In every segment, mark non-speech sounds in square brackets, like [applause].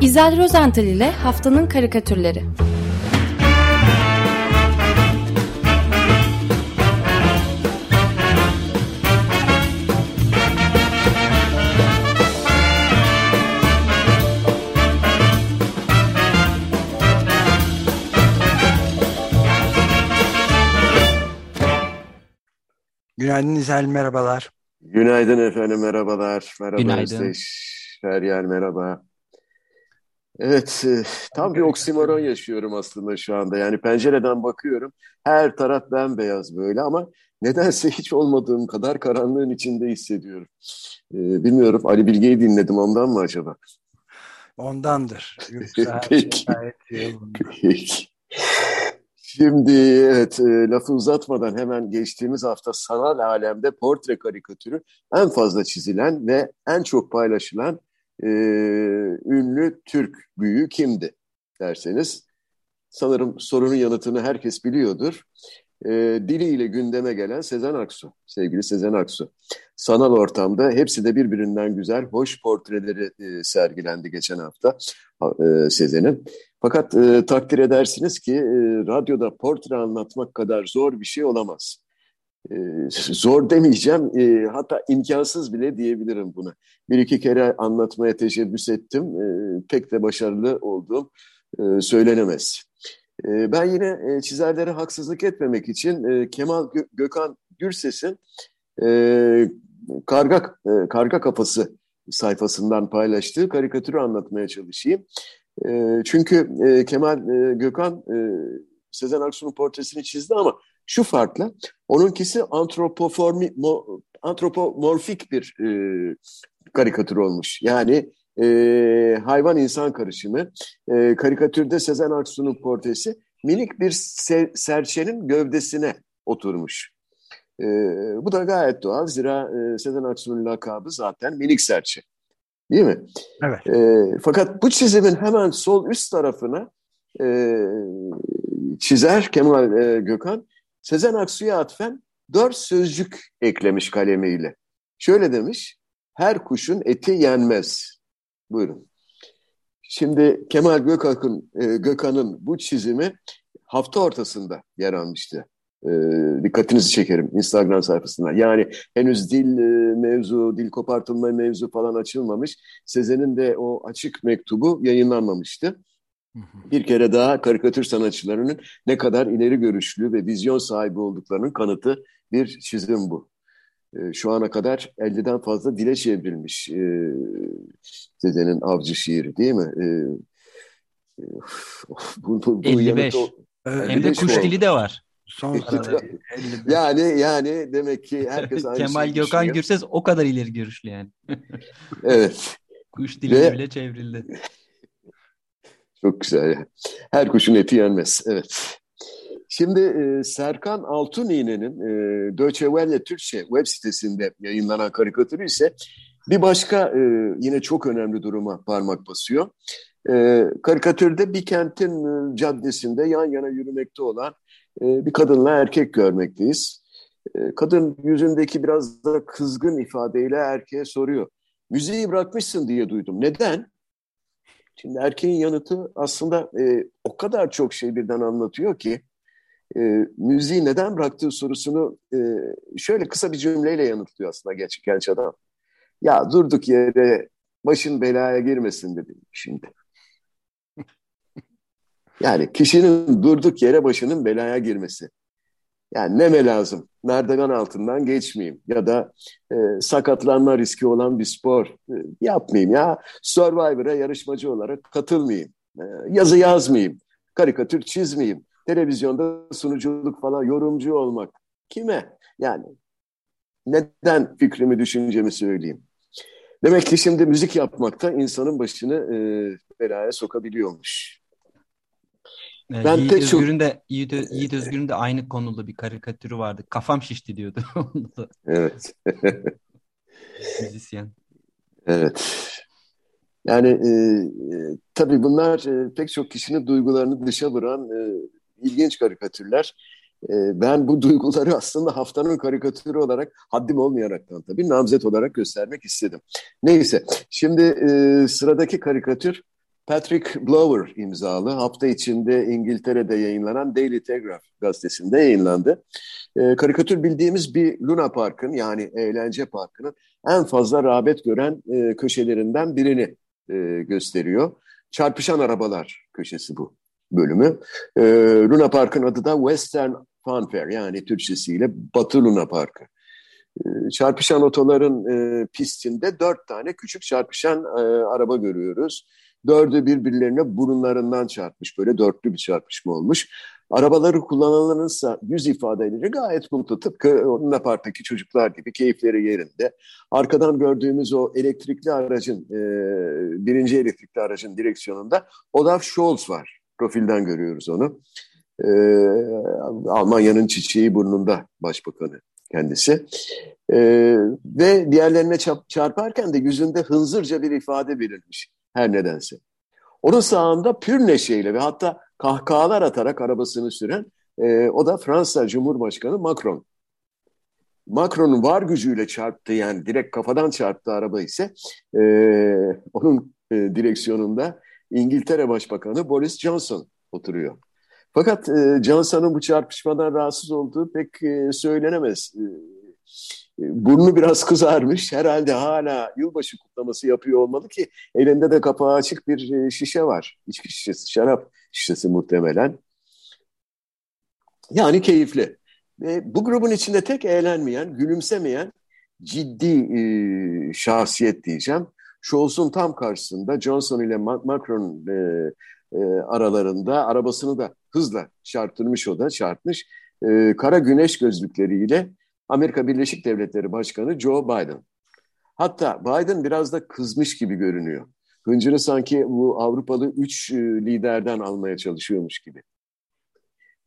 İzel Rozental ile Haftanın Karikatürleri Günaydın İzel, merhabalar. Günaydın efendim, merhabalar. Merhaba Günaydın. Özdeş, Feryal, merhaba. Evet, e, tam bir oksimoron [laughs] yaşıyorum aslında şu anda. Yani pencereden bakıyorum, her taraf bembeyaz böyle ama nedense [laughs] hiç olmadığım kadar karanlığın içinde hissediyorum. E, bilmiyorum, Ali Bilge'yi dinledim ondan mı acaba? Ondandır. [laughs] Yoksa şey Peki. Peki. Şimdi evet, e, lafı uzatmadan hemen geçtiğimiz hafta sanal alemde portre karikatürü en fazla çizilen ve en çok paylaşılan e, ünlü Türk büyüğü kimdi derseniz sanırım sorunun yanıtını herkes biliyordur. E, diliyle gündeme gelen Sezen Aksu, sevgili Sezen Aksu. Sanal ortamda hepsi de birbirinden güzel, hoş portreleri e, sergilendi geçen hafta e, Sezen'in. Fakat e, takdir edersiniz ki e, radyoda portre anlatmak kadar zor bir şey olamaz. E, zor demeyeceğim, e, hatta imkansız bile diyebilirim buna. Bir iki kere anlatmaya teşebbüs ettim, e, pek de başarılı olduğum söylenemez. Ben yine e, çizerlere haksızlık etmemek için e, Kemal Gö- Gökhan Gürses'in e, Karga, Karga Kafası sayfasından paylaştığı karikatürü anlatmaya çalışayım. Çünkü Kemal Gökhan Sezen Aksu'nun portresini çizdi ama şu farkla onunkisi antropoformi, mo, antropomorfik bir e, karikatür olmuş. Yani e, hayvan insan karışımı. E, karikatürde Sezen Aksu'nun portresi minik bir se- serçenin gövdesine oturmuş. E, bu da gayet doğal. Zira e, Sezen Aksu'nun lakabı zaten minik serçe. Değil mi? Evet. E, fakat bu çizimin hemen sol üst tarafına e, çizer Kemal e, Gökhan Sezen Aksu'ya atfen dört sözcük eklemiş kalemiyle. Şöyle demiş, her kuşun eti yenmez. Buyurun. Şimdi Kemal Gökhan'ın e, Gökhan'ın bu çizimi hafta ortasında yer almıştı. E, dikkatinizi çekerim Instagram sayfasından. Yani henüz dil e, mevzu, dil kopartılma mevzu falan açılmamış. Sezen'in de o açık mektubu yayınlanmamıştı. Bir kere daha karikatür sanatçılarının ne kadar ileri görüşlü ve vizyon sahibi olduklarının kanıtı bir çizim bu. E, şu ana kadar 50'den fazla dile çevrilmiş e, Sezen'in avcı şiiri değil mi? E, e, bu, bu, bu 55. yanıtı- Ee, Hem de 55 kuş oldu. dili de var. Son 55. Yani yani demek ki herkes [laughs] aynı Kemal şeyi Gökhan düşünüyor. Gürses o kadar ileri görüşlü yani. Evet. [laughs] Kuş diline Ve- bile çevrildi. Çok güzel. Her kuşun eti yenmez. Evet. Şimdi e, Serkan Altuni'nin e, Deutsche Welle Türkçe web sitesinde yayınlanan karikatürü ise bir başka e, yine çok önemli duruma parmak basıyor. E, karikatürde bir kentin e, caddesinde yan yana yürümekte olan e, bir kadınla erkek görmekteyiz. E, kadın yüzündeki biraz da kızgın ifadeyle erkeğe soruyor. Müziği bırakmışsın diye duydum. Neden? Şimdi erkeğin yanıtı aslında e, o kadar çok şey birden anlatıyor ki e, müziği neden bıraktığı sorusunu e, şöyle kısa bir cümleyle yanıtlıyor aslında genç, genç adam. Ya durduk yere başın belaya girmesin dedi şimdi. Yani kişinin durduk yere başının belaya girmesi. Yani neme lazım? Merdiven altından geçmeyeyim ya da e, sakatlanma riski olan bir spor e, yapmayayım ya. Survivor'a yarışmacı olarak katılmayayım. E, yazı yazmayayım. Karikatür çizmeyeyim. Televizyonda sunuculuk falan yorumcu olmak. Kime? Yani neden fikrimi, düşüncemi söyleyeyim. Demek ki şimdi müzik yapmakta insanın başını e, belaya sokabiliyormuş. Ee, Ben Yiğit pek çok- Özgür'ün de Yiğit, Ö- Yiğit Özgür'ün de aynı konulu bir karikatürü vardı. Kafam şişti diyordu. [laughs] Evet. [laughs] müzisyen. Evet. Yani e, e, tabii bunlar e, pek çok kişinin duygularını dışa vuran e, ilginç karikatürler. E, ben bu duyguları aslında haftanın karikatürü olarak haddim olmayaraktan tabii namzet olarak göstermek istedim. Neyse, şimdi e, sıradaki karikatür Patrick Blower imzalı hafta içinde İngiltere'de yayınlanan Daily Telegraph gazetesinde yayınlandı. E, karikatür bildiğimiz bir Luna Park'ın yani eğlence parkının en fazla rağbet gören e, köşelerinden birini e, gösteriyor. Çarpışan arabalar köşesi bu bölümü. E, Luna Park'ın adı da Western Funfair yani Türkçesiyle Batı Luna Parkı. E, çarpışan otoların e, pistinde dört tane küçük çarpışan e, araba görüyoruz. Dördü birbirlerine burunlarından çarpmış. Böyle dörtlü bir çarpışma olmuş. Arabaları kullananların yüz ifadeleri gayet mutlu. Tıpkı onun parktaki çocuklar gibi keyifleri yerinde. Arkadan gördüğümüz o elektrikli aracın, e, birinci elektrikli aracın direksiyonunda Olaf Scholz var. Profilden görüyoruz onu. E, Almanya'nın çiçeği burnunda başbakanı kendisi. E, ve diğerlerine çarparken de yüzünde hınzırca bir ifade verilmiş her nedense. Onun sağında pür neşeyle ve hatta kahkahalar atarak arabasını süren e, o da Fransa Cumhurbaşkanı Macron. Macron'un var gücüyle çarptı yani direkt kafadan çarptı araba ise e, onun e, direksiyonunda İngiltere Başbakanı Boris Johnson oturuyor. Fakat e, Johnson'ın bu çarpışmadan rahatsız olduğu pek e, söylenemez. E, burnu biraz [laughs] kızarmış. Herhalde hala yılbaşı kutlaması yapıyor olmalı ki elinde de kapağı açık bir e, şişe var. İçki şişesi, şarap şişesi muhtemelen. Yani keyifli. Ve bu grubun içinde tek eğlenmeyen, gülümsemeyen ciddi e, şahsiyet diyeceğim. Scholz'un tam karşısında Johnson ile Macron e, e, aralarında arabasını da hızla çarptırmış o da çarpmış. E, kara güneş gözlükleriyle Amerika Birleşik Devletleri Başkanı Joe Biden. Hatta Biden biraz da kızmış gibi görünüyor. Hıncını sanki bu Avrupalı üç e, liderden almaya çalışıyormuş gibi.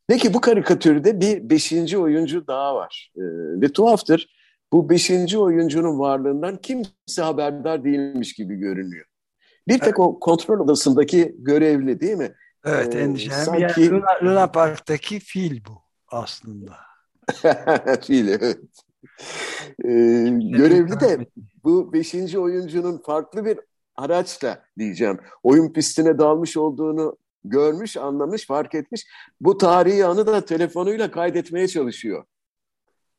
Peki bu karikatürde bir beşinci oyuncu daha var. E, ve tuhaftır bu beşinci oyuncunun varlığından kimse haberdar değilmiş gibi görünüyor. Bir tek o kontrol odasındaki görevli değil mi? Evet ee, endişem. Sanki... Yani Luna, Luna Park'taki fil bu aslında. [laughs] Fil evet. Ee, görevli de bu beşinci oyuncunun farklı bir araçla diyeceğim oyun pistine dalmış olduğunu görmüş, anlamış, fark etmiş. Bu tarihi anı da telefonuyla kaydetmeye çalışıyor.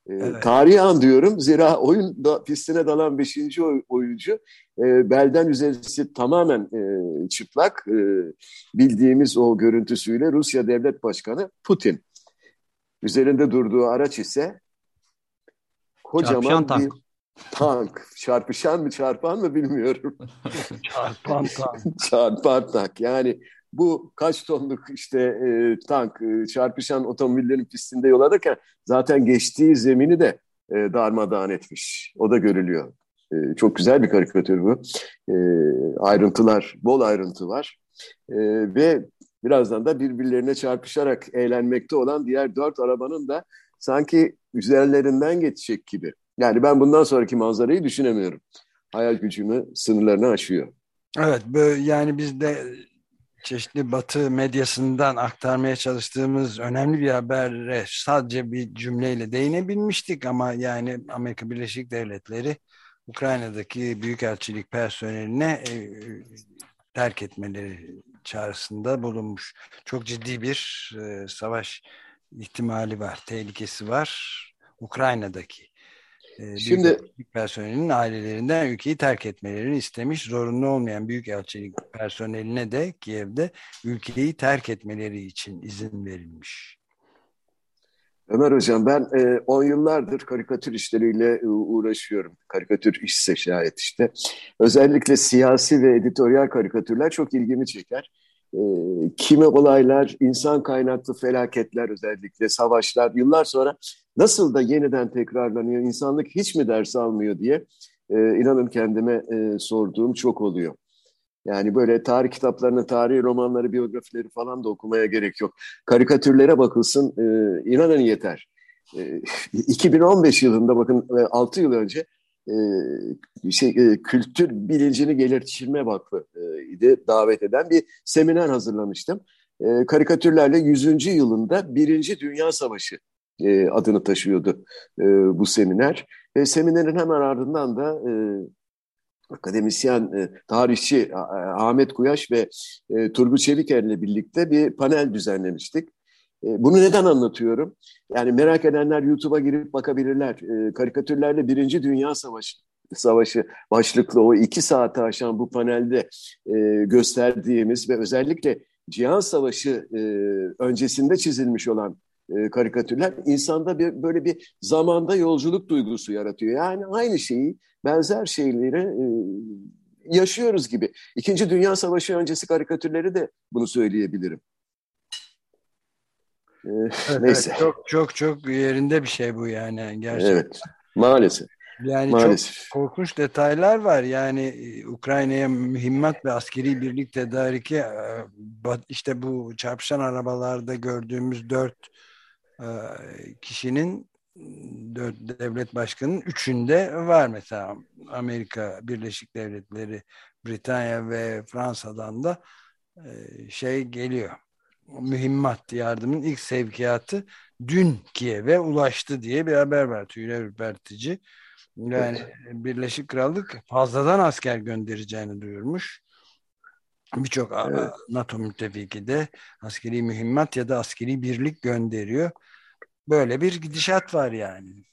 Ee, evet. Tarihi an diyorum zira oyun da, pistine dalan beşinci oyuncu e, belden üzerisi tamamen e, çıplak e, bildiğimiz o görüntüsüyle Rusya Devlet Başkanı Putin. Üzerinde durduğu araç ise kocaman tank. bir tank. Çarpışan mı çarpan mı bilmiyorum. [laughs] çarpan tank. [laughs] çarpan tank. Yani bu kaç tonluk işte e, tank e, çarpışan otomobillerin pistinde yol alırken zaten geçtiği zemini de e, darmadağın etmiş. O da görülüyor. E, çok güzel bir karikatür bu. E, ayrıntılar, bol ayrıntı var. E, ve birazdan da birbirlerine çarpışarak eğlenmekte olan diğer dört arabanın da sanki üzerlerinden geçecek gibi. Yani ben bundan sonraki manzarayı düşünemiyorum. Hayal gücümü sınırlarını aşıyor. Evet, yani biz de çeşitli batı medyasından aktarmaya çalıştığımız önemli bir habere sadece bir cümleyle değinebilmiştik ama yani Amerika Birleşik Devletleri Ukrayna'daki büyükelçilik personeline e, terk etmeleri çağrısında bulunmuş. Çok ciddi bir e, savaş ihtimali var, tehlikesi var Ukrayna'daki. E, Şimdi personelinin ailelerinden ülkeyi terk etmelerini istemiş. Zorunlu olmayan büyükelçilik personeline de Kiev'de ülkeyi terk etmeleri için izin verilmiş. Ömer Hocam ben 10 e, yıllardır karikatür işleriyle e, uğraşıyorum. Karikatür işse şayet işte. Özellikle siyasi ve editoryal karikatürler çok ilgimi çeker. E, kimi olaylar, insan kaynaklı felaketler özellikle, savaşlar yıllar sonra nasıl da yeniden tekrarlanıyor, insanlık hiç mi ders almıyor diye e, inanın kendime e, sorduğum çok oluyor. Yani böyle tarih kitaplarını, tarih romanları, biyografileri falan da okumaya gerek yok. Karikatürlere bakılsın, e, inanın yeter. E, [laughs] 2015 yılında bakın 6 yıl önce e, şey e, kültür bilincini geliştirme vakfı e, idi davet eden bir seminer hazırlamıştım. E, karikatürlerle 100. yılında Birinci Dünya Savaşı e, adını taşıyordu e, bu seminer. E, seminerin hemen ardından da e, akademisyen, e, tarihçi Ahmet Kuyaş ve e, Turgut Çeviker'le birlikte bir panel düzenlemiştik. E, bunu neden anlatıyorum? Yani merak edenler YouTube'a girip bakabilirler. Karikatürlerle Birinci Dünya Savaşı Savaşı başlıklı o iki saate aşan bu panelde gösterdiğimiz ve özellikle Cihan Savaşı öncesinde çizilmiş olan karikatürler insanda bir böyle bir zamanda yolculuk duygusu yaratıyor. Yani aynı şeyi benzer şeyleri e, yaşıyoruz gibi. İkinci Dünya Savaşı öncesi karikatürleri de bunu söyleyebilirim. Ee, evet, neyse. Çok çok çok yerinde bir şey bu yani gerçekten. Evet. Maalesef. Yani Maalesef. çok korkunç detaylar var. Yani e, Ukrayna'ya mühimmat ve askeri birlik tedariki e, işte bu çarpışan arabalarda gördüğümüz dört kişinin devlet başkanının üçünde var mesela Amerika Birleşik Devletleri, Britanya ve Fransa'dan da e, şey geliyor. Mühimmat yardımın ilk sevkiyatı dün Kiev'e ulaştı diye bir haber var. Tüyler ürpertici. Yani. Birleşik Krallık fazladan asker göndereceğini duyurmuş. Birçok evet. NATO müttefiki de askeri mühimmat ya da askeri birlik gönderiyor. Böyle bir gidişat var yani.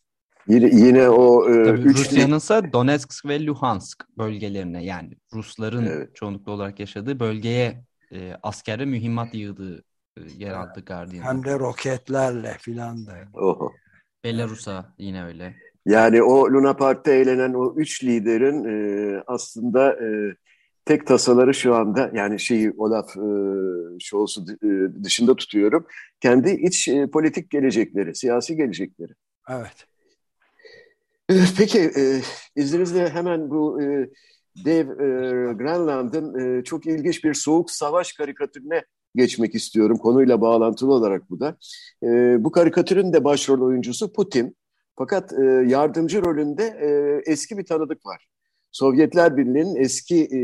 Yine, yine o e, Tabii üç Rusya'nın ise Donetsk ve Luhansk bölgelerine yani Rusların evet. çoğunlukla olarak yaşadığı bölgeye e, askere mühimmat yığdığı e, yer aldı Guardian. Hem de roketlerle filan da. Oho. Belarus'a yine öyle. Yani o Luna Park'ta eğlenen o üç liderin e, aslında e, tek tasaları şu anda yani şeyi Olaf e, Scholz'u e, dışında tutuyorum. Kendi iç e, politik gelecekleri, siyasi gelecekleri. Evet. E, peki e, izninizle hemen bu e, Dave e, e, çok ilginç bir soğuk savaş karikatürüne geçmek istiyorum. Konuyla bağlantılı olarak bu da. E, bu karikatürün de başrol oyuncusu Putin. Fakat e, yardımcı rolünde e, eski bir tanıdık var. Sovyetler Birliği'nin eski e,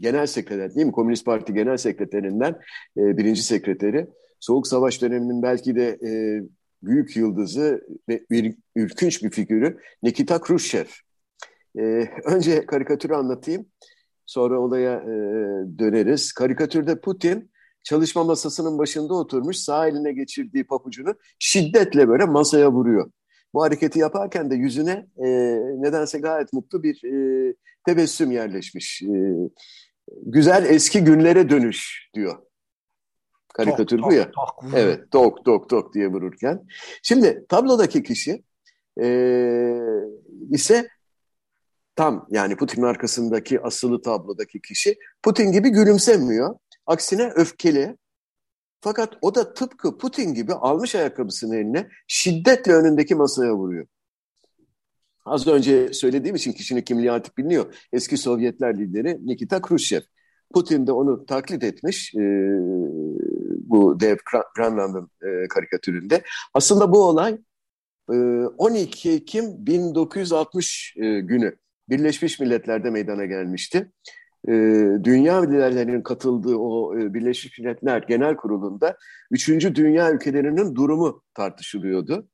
genel sekreter değil mi? Komünist Parti genel sekreterinden e, birinci sekreteri. Soğuk Savaş döneminin belki de e, büyük yıldızı ve bir ürkünç bir figürü Nikita Khrushchev. E, önce karikatürü anlatayım. Sonra olaya e, döneriz. Karikatürde Putin çalışma masasının başında oturmuş sağ eline geçirdiği papucunu şiddetle böyle masaya vuruyor. Bu hareketi yaparken de yüzüne e, nedense gayet mutlu bir e, tebessüm yerleşmiş. E, güzel eski günlere dönüş diyor. Karikatür tok, bu ya. Tok, tok. Evet, tok tok tok diye vururken. Şimdi tablodaki kişi e, ise tam yani Putin arkasındaki asılı tablodaki kişi Putin gibi gülümsemiyor. Aksine öfkeli, fakat o da tıpkı Putin gibi almış ayakkabısını eline şiddetle önündeki masaya vuruyor. Az önce söylediğim için kişinin kimliği artık biliniyor. Eski Sovyetler lideri Nikita Khrushchev. Putin de onu taklit etmiş e, bu Dev Granland'ın e, karikatüründe. Aslında bu olay e, 12 Ekim 1960 e, günü Birleşmiş Milletler'de meydana gelmişti e, dünya liderlerinin katıldığı o e, Birleşmiş Milletler Genel Kurulu'nda üçüncü dünya ülkelerinin durumu tartışılıyordu.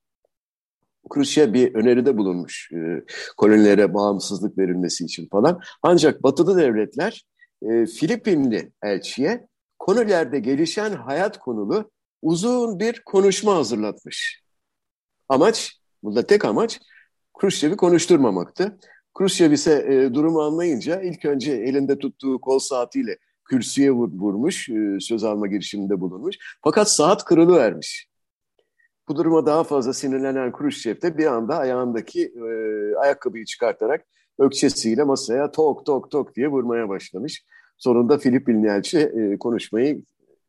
Khrushchev bir öneride bulunmuş e, kolonilere bağımsızlık verilmesi için falan. Ancak batılı devletler e, Filipinli elçiye konulerde gelişen hayat konulu uzun bir konuşma hazırlatmış. Amaç, burada tek amaç Khrushchev'i konuşturmamaktı. Khrushchev ise e, durumu anlayınca ilk önce elinde tuttuğu kol saatiyle kürsüye vur, vurmuş, e, söz alma girişiminde bulunmuş. Fakat saat kırılıvermiş. Bu duruma daha fazla sinirlenen Khrushchev de bir anda ayağındaki e, ayakkabıyı çıkartarak ökçesiyle masaya tok tok tok diye vurmaya başlamış. Sonunda Filipinli elçi e, konuşmayı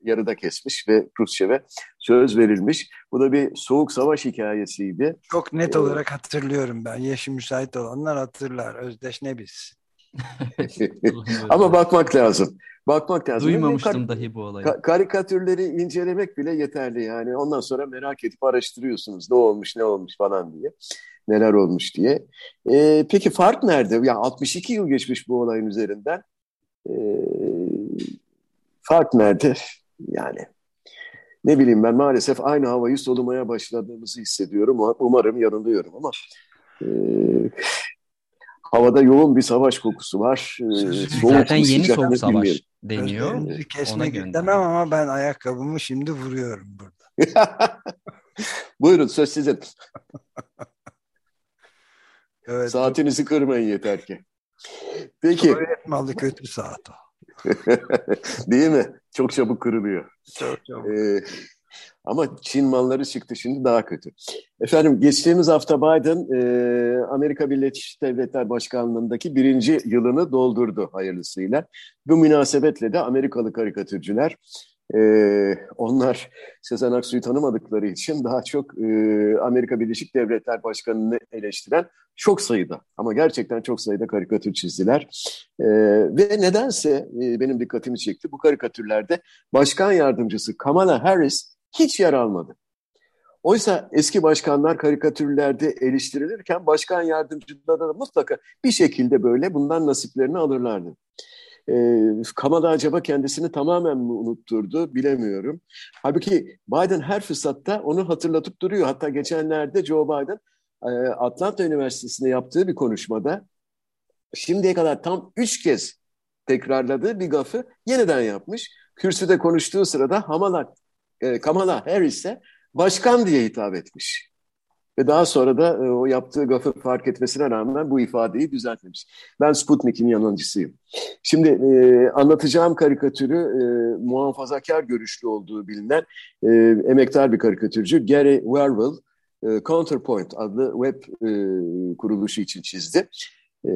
yarıda kesmiş ve Khrushchev'e söz verilmiş. Bu da bir soğuk savaş hikayesiydi. Çok net ee, olarak hatırlıyorum ben. Yaşı müsait olanlar hatırlar. Özdeş ne biz? [laughs] Ama bakmak lazım. Bakmak lazım. Duymamıştım dahi bu olayı. Ka karikatürleri incelemek bile yeterli yani. Ondan sonra merak edip araştırıyorsunuz ne olmuş ne olmuş falan diye. Neler olmuş diye. Ee, peki fark nerede? Ya 62 yıl geçmiş bu olayın üzerinden. Ee, fark nerede? Yani ne bileyim ben maalesef aynı havayı solumaya başladığımızı hissediyorum. Umarım yanılıyorum ama e, havada yoğun bir savaş kokusu var. Soğuk Zaten yeni soğuk savaş bilmiyorum. deniyor. Kesmek istemem ama ben ayakkabımı şimdi vuruyorum burada. [laughs] Buyurun söz sizin. evet, Saatinizi kırmayın yeter ki. Peki. Sovyet malı kötü saat o. [laughs] Değil mi? Çok çabuk kırılıyor. Çok çabuk. Ee, ama Çin malları çıktı şimdi daha kötü. Efendim geçtiğimiz hafta Biden e, Amerika Birleşik Devletler Başkanlığındaki birinci yılını doldurdu hayırlısıyla. Bu münasebetle de Amerikalı karikatürcüler ee, onlar Sezen Aksu'yu tanımadıkları için daha çok e, Amerika Birleşik Devletler Başkanı'nı eleştiren çok sayıda ama gerçekten çok sayıda karikatür çizdiler. Ee, ve nedense e, benim dikkatimi çekti bu karikatürlerde başkan yardımcısı Kamala Harris hiç yer almadı. Oysa eski başkanlar karikatürlerde eleştirilirken başkan yardımcıları da mutlaka bir şekilde böyle bundan nasiplerini alırlardı. E, Kamala acaba kendisini tamamen mi unutturdu bilemiyorum. Halbuki Biden her fırsatta onu hatırlatıp duruyor. Hatta geçenlerde Joe Biden e, Atlanta Üniversitesi'nde yaptığı bir konuşmada şimdiye kadar tam üç kez tekrarladığı bir gafı yeniden yapmış. Kürsüde konuştuğu sırada Kamala, e, Kamala Harris'e başkan diye hitap etmiş. Ve daha sonra da e, o yaptığı gafı fark etmesine rağmen bu ifadeyi düzeltmemiş. Ben Sputnik'in yalancısıyım. Şimdi e, anlatacağım karikatürü e, muhafazakar görüşlü olduğu bilinen e, emektar bir karikatürcü Gary Werwell e, Counterpoint adlı web e, kuruluşu için çizdi. E,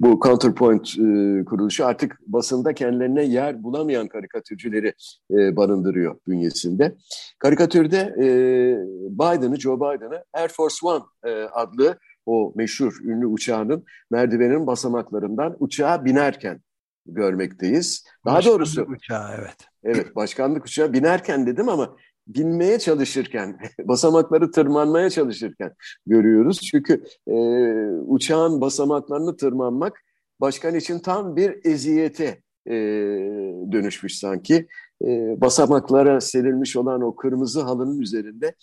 bu Counterpoint e, kuruluşu artık basında kendilerine yer bulamayan karikatürcüleri e, barındırıyor bünyesinde. Karikatürde e, Biden'ı, Joe Biden'ı Air Force One e, adlı o meşhur ünlü uçağının merdivenin basamaklarından uçağa binerken görmekteyiz. Daha başkanlık doğrusu uçağı evet. Evet, başkanlık uçağı binerken dedim ama binmeye çalışırken, [laughs] basamakları tırmanmaya çalışırken görüyoruz. Çünkü e, uçağın basamaklarını tırmanmak başkan için tam bir eziyete e, dönüşmüş sanki. E, basamaklara serilmiş olan o kırmızı halının üzerinde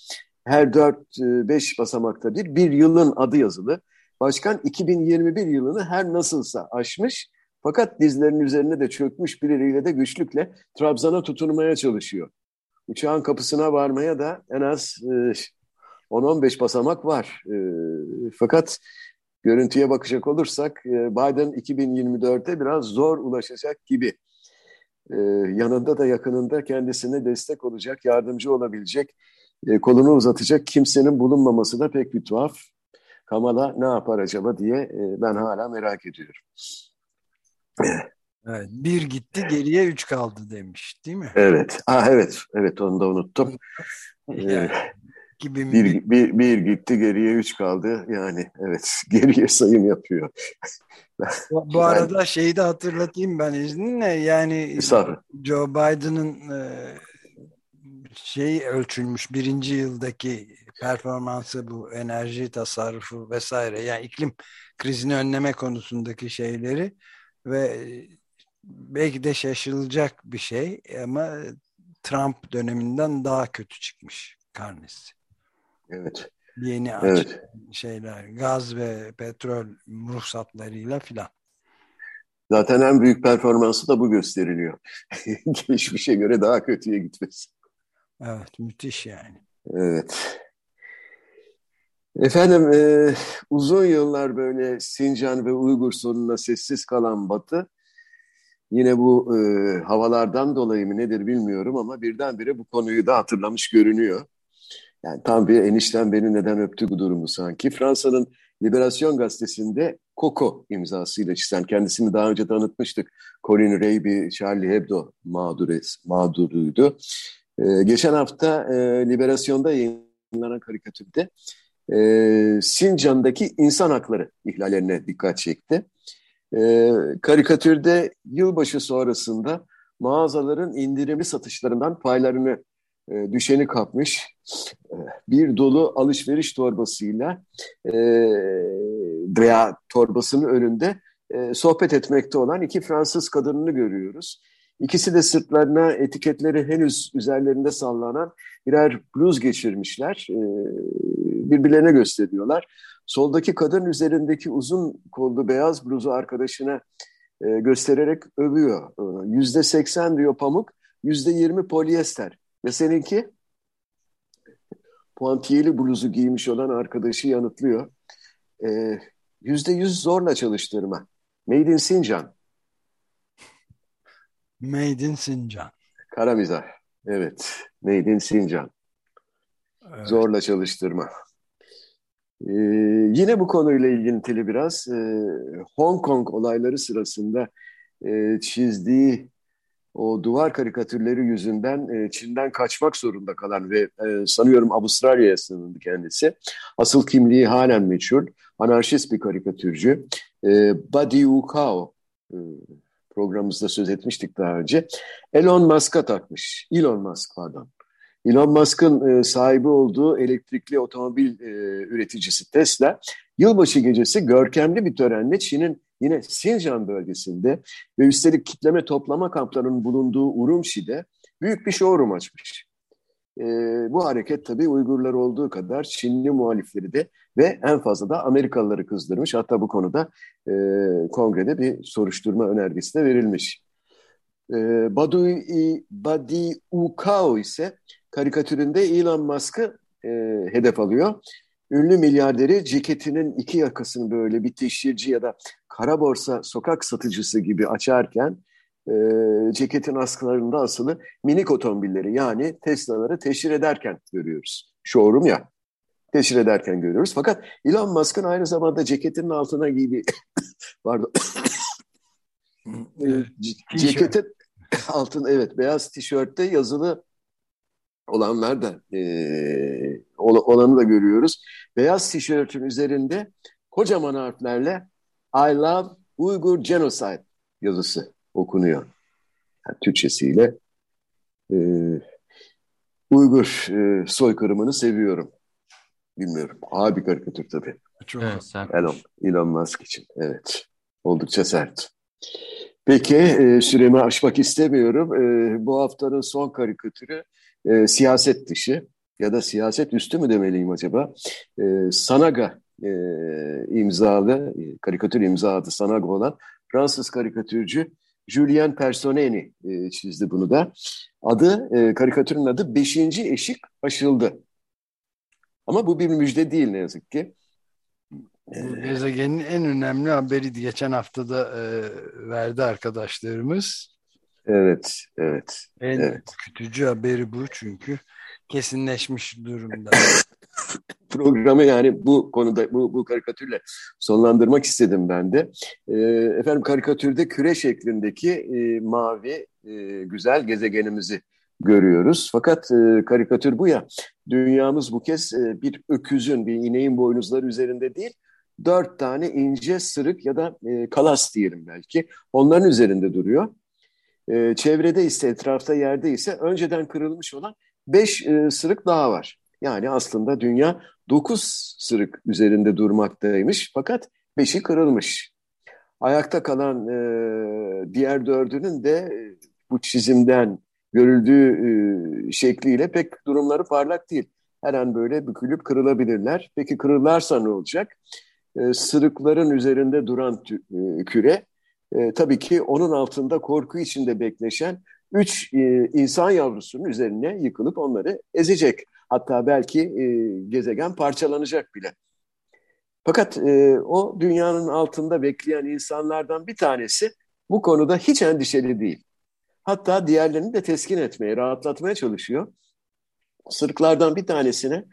her dört e, beş basamakta bir, bir yılın adı yazılı. Başkan 2021 yılını her nasılsa aşmış fakat dizlerinin üzerine de çökmüş bir eliyle de güçlükle Trabzon'a tutunmaya çalışıyor uçağın kapısına varmaya da en az e, 10-15 basamak var. E, fakat görüntüye bakacak olursak e, Biden 2024'te biraz zor ulaşacak gibi. E, yanında da yakınında kendisine destek olacak, yardımcı olabilecek, e, kolunu uzatacak kimsenin bulunmaması da pek bir tuhaf. Kamala ne yapar acaba diye e, ben hala merak ediyorum. Evet, bir gitti geriye üç kaldı demiş değil mi? Evet. Ah, evet. Evet onu da unuttum. [laughs] yani, ee, gibi bir, bir, bir gitti geriye üç kaldı. Yani evet [laughs] geriye sayım yapıyor. bu, bu arada şeyi de hatırlatayım ben izninle. Yani Joe Biden'ın e, şey ölçülmüş birinci yıldaki performansı bu enerji tasarrufu vesaire yani iklim krizini önleme konusundaki şeyleri ve belki de şaşırılacak bir şey ama Trump döneminden daha kötü çıkmış karnesi. Evet. Yeni evet. şeyler, gaz ve petrol ruhsatlarıyla filan. Zaten en büyük performansı da bu gösteriliyor. [laughs] Geçmişe göre daha kötüye gitmesi. Evet, müthiş yani. Evet. Efendim, e, uzun yıllar böyle Sincan ve Uygur sorununa sessiz kalan Batı, Yine bu e, havalardan dolayı mı nedir bilmiyorum ama birdenbire bu konuyu da hatırlamış görünüyor. Yani tam bir enişten beni neden öptü bu durumu sanki. Fransa'nın Liberasyon gazetesinde Coco imzasıyla çizen, kendisini daha önce tanıtmıştık. Colin Ray bir Charlie Hebdo mağdures, mağduruydu. Ee, geçen hafta e, Liberasyon'da yayınlanan karikatürde e, Sincan'daki insan hakları ihlallerine dikkat çekti. E, karikatürde yılbaşı sonrasında mağazaların indirimli satışlarından paylarını e, düşeni kapmış e, bir dolu alışveriş torbasıyla e, veya torbasının önünde e, sohbet etmekte olan iki Fransız kadınını görüyoruz. İkisi de sırtlarına etiketleri henüz üzerlerinde sallanan birer bluz geçirmişler. E, birbirlerine gösteriyorlar. Soldaki kadın üzerindeki uzun kollu beyaz bluzu arkadaşına e, göstererek övüyor. E, yüzde seksen diyor pamuk, yüzde yirmi polyester. Ve seninki? Puantiyeli bluzu giymiş olan arkadaşı yanıtlıyor. E, yüzde yüz zorla çalıştırma. Made in Sincan. Made in Sincan. Kara mizah. Evet. Made in Sincan. Evet. Zorla çalıştırma. Ee, yine bu konuyla ilgili biraz e, Hong Kong olayları sırasında e, çizdiği o duvar karikatürleri yüzünden e, Çin'den kaçmak zorunda kalan ve e, sanıyorum Avustralya'ya sığındı kendisi. Asıl kimliği halen meçhul. Anarşist bir karikatürcü. E, Buddy Ukao e, programımızda söz etmiştik daha önce. Elon Musk'a takmış. Elon Musk pardon. Elon Musk'ın e, sahibi olduğu elektrikli otomobil e, üreticisi Tesla, yılbaşı gecesi görkemli bir törenle Çin'in yine Xinjiang bölgesinde ve üstelik kitleme toplama kamplarının bulunduğu Urumçi'de büyük bir showroom açmış. E, bu hareket tabii Uygurlar olduğu kadar Çinli muhalifleri de ve en fazla da Amerikalıları kızdırmış. Hatta bu konuda kongrede bir soruşturma önergesi de verilmiş. E, Badu, Badi Ukao ise karikatüründe Elon Musk'ı e, hedef alıyor. Ünlü milyarderi ceketinin iki yakasını böyle bir teşhirci ya da kara borsa sokak satıcısı gibi açarken e, ceketin askılarında asılı minik otomobilleri yani Tesla'ları teşhir ederken görüyoruz. Showroom ya teşhir ederken görüyoruz. Fakat Elon Musk'ın aynı zamanda ceketinin altına giydiği [coughs] pardon [coughs] ceketin altın evet beyaz tişörtte yazılı olanlar da e, olanı da görüyoruz. Beyaz tişörtün üzerinde kocaman harflerle I love Uygur Genocide yazısı okunuyor. Yani Türkçesiyle e, Uygur e, soykırımını seviyorum. Bilmiyorum. Ağır bir karikatür tabii. Çok evet, sert. Elon, Elon Musk için. Evet. Oldukça sert. Peki e, süremi aşmak istemiyorum. E, bu haftanın son karikatürü e, siyaset dışı ya da siyaset üstü mü demeliyim acaba? E, Sanaga e, imzalı, e, karikatür imzalı Sanaga olan Fransız karikatürcü Julien Personeni e, çizdi bunu da. Adı, e, karikatürün adı Beşinci Eşik Aşıldı. Ama bu bir müjde değil ne yazık ki. Bu gezegenin en önemli haberi geçen haftada e, verdi arkadaşlarımız. Evet, evet. En evet. kütücü haberi bu çünkü kesinleşmiş durumda. [laughs] Programı yani bu konuda bu, bu karikatürle sonlandırmak istedim ben de. E, efendim karikatürde küre şeklindeki e, mavi e, güzel gezegenimizi görüyoruz. Fakat e, karikatür bu ya, dünyamız bu kez e, bir öküzün, bir ineğin boynuzları üzerinde değil, dört tane ince sırık ya da e, kalas diyelim belki, onların üzerinde duruyor. E, çevrede ise, etrafta yerde ise önceden kırılmış olan beş e, sırık daha var. Yani aslında dünya dokuz sırık üzerinde durmaktaymış fakat beşi kırılmış. Ayakta kalan e, diğer dördünün de e, bu çizimden görüldüğü e, şekliyle pek durumları parlak değil. Her an böyle bükülüp kırılabilirler. Peki kırılarsa ne olacak? E, sırıkların üzerinde duran e, küre e, tabii ki onun altında korku içinde bekleşen üç e, insan yavrusunun üzerine yıkılıp onları ezecek. Hatta belki e, gezegen parçalanacak bile. Fakat e, o dünyanın altında bekleyen insanlardan bir tanesi bu konuda hiç endişeli değil. Hatta diğerlerini de teskin etmeye, rahatlatmaya çalışıyor. Sırıklardan bir tanesine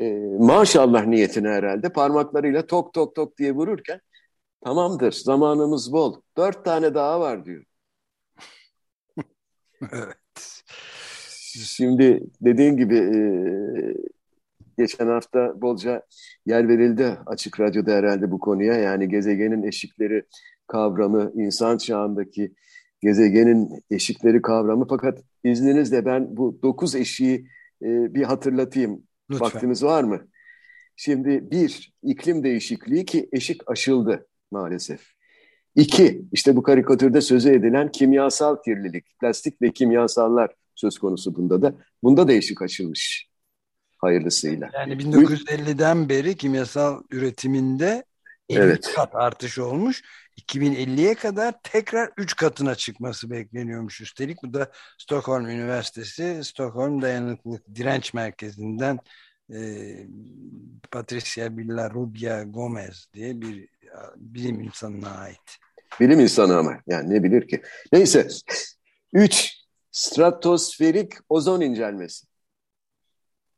e, maşallah niyetine herhalde parmaklarıyla tok tok tok diye vururken tamamdır zamanımız bol. Dört tane daha var diyor. [laughs] evet. Şimdi dediğin gibi e, geçen hafta bolca yer verildi açık radyoda herhalde bu konuya. Yani gezegenin eşikleri kavramı, insan çağındaki gezegenin eşikleri kavramı. Fakat izninizle ben bu dokuz eşiği e, bir hatırlatayım. Lütfen. Vaktimiz var mı? Şimdi bir, iklim değişikliği ki eşik aşıldı maalesef. İki, işte bu karikatürde sözü edilen kimyasal kirlilik, plastik ve kimyasallar söz konusu bunda da. Bunda da eşik açılmış. hayırlısıyla. Yani 1950'den beri kimyasal üretiminde 50 evet. kat artış olmuş. 2050'ye kadar tekrar 3 katına çıkması bekleniyormuş üstelik. Bu da Stockholm Üniversitesi, Stockholm Dayanıklılık Direnç Merkezi'nden e, Patricia Villarrubia Gomez diye bir bilim insanına ait. Bilim insanı ama yani ne bilir ki. Neyse. 3. Stratosferik ozon incelmesi.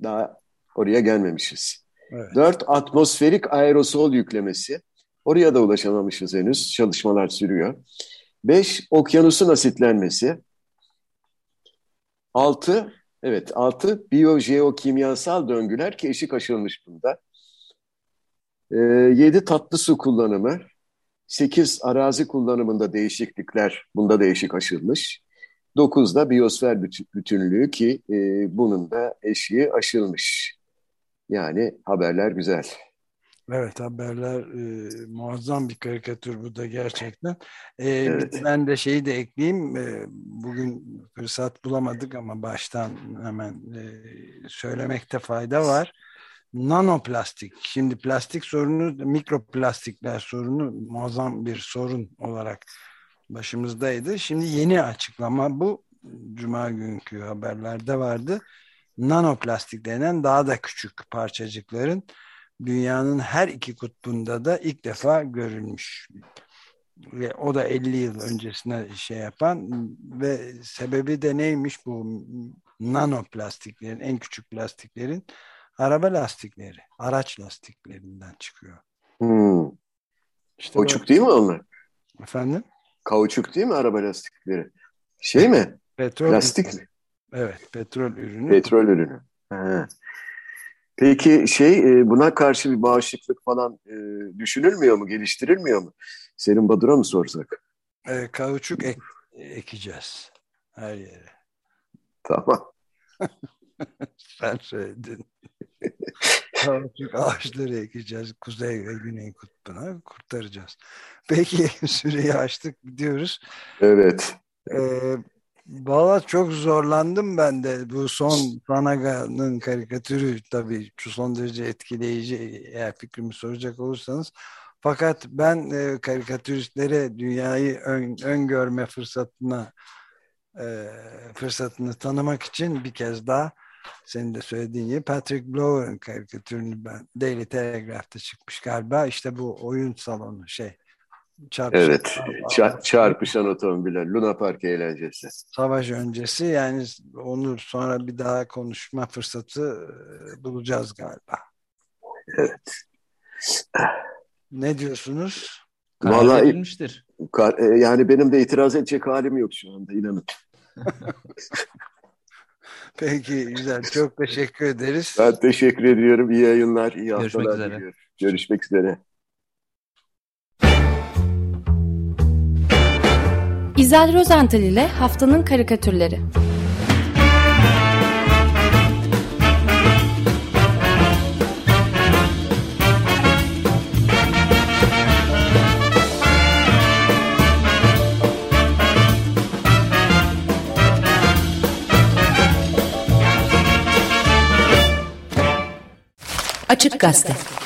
Daha oraya gelmemişiz. Evet. 4. Atmosferik aerosol yüklemesi. Oraya da ulaşamamışız henüz. Çalışmalar sürüyor. 5. Okyanusun asitlenmesi. 6. Evet 6. Biyojeokimyasal döngüler ki eşik aşılmış bunda. 7. Ee, tatlı su kullanımı. 8 arazi kullanımında değişiklikler, bunda değişik aşılmış. 9'da biyosfer bütünlüğü ki e, bunun da eşiği aşılmış. Yani haberler güzel. Evet haberler e, muazzam bir karikatür bu da gerçekten. E, evet. Ben de şeyi de ekleyeyim. E, bugün fırsat bulamadık ama baştan hemen e, söylemekte fayda var nanoplastik. Şimdi plastik sorunu, mikroplastikler sorunu muazzam bir sorun olarak başımızdaydı. Şimdi yeni açıklama bu. Cuma günkü haberlerde vardı. Nanoplastik denen daha da küçük parçacıkların dünyanın her iki kutbunda da ilk defa görülmüş. Ve o da 50 yıl öncesine şey yapan ve sebebi de neymiş bu nanoplastiklerin, en küçük plastiklerin araba lastikleri, araç lastiklerinden çıkıyor. Hmm. İşte Kauçuk değil mi onlar? Efendim? Kauçuk değil mi araba lastikleri? Şey mi? Petrol Plastik mi? Evet, petrol ürünü. Petrol ürünü. Ha. Peki şey e, buna karşı bir bağışıklık falan e, düşünülmüyor mu, geliştirilmiyor mu? Senin Badur'a mı sorsak? E, kauçuk ek, ekeceğiz her yere. Tamam. [laughs] Sen söyledin. [laughs] Çünkü ağaçları ekeceğiz. Kuzey ve Güney kutbuna kurtaracağız. Peki [laughs] süreyi açtık diyoruz. Evet. Ee, Valla çok zorlandım ben de. Bu son Sanaga'nın karikatürü tabii son derece etkileyici eğer fikrimi soracak olursanız. Fakat ben e, karikatüristlere dünyayı ön, öngörme fırsatına e, fırsatını tanımak için bir kez daha senin de söylediğin gibi Patrick Blower'ın karikatürünü ben Daily Telegraph'ta çıkmış galiba. İşte bu oyun salonu şey. Çarpışan, evet. Çar çarpışan otomobiller. Luna Park eğlencesi. Savaş öncesi yani onu sonra bir daha konuşma fırsatı e, bulacağız galiba. Evet. Ne diyorsunuz? Vallahi e, yani benim de itiraz edecek halim yok şu anda inanın. [laughs] Peki güzel. Çok teşekkür ederiz. Ben teşekkür ediyorum. İyi yayınlar, iyi Görüşmek haftalar üzere. diliyorum. Görüşmek üzere. İzel Rozental ile Haftanın Karikatürleri. Açık Gazete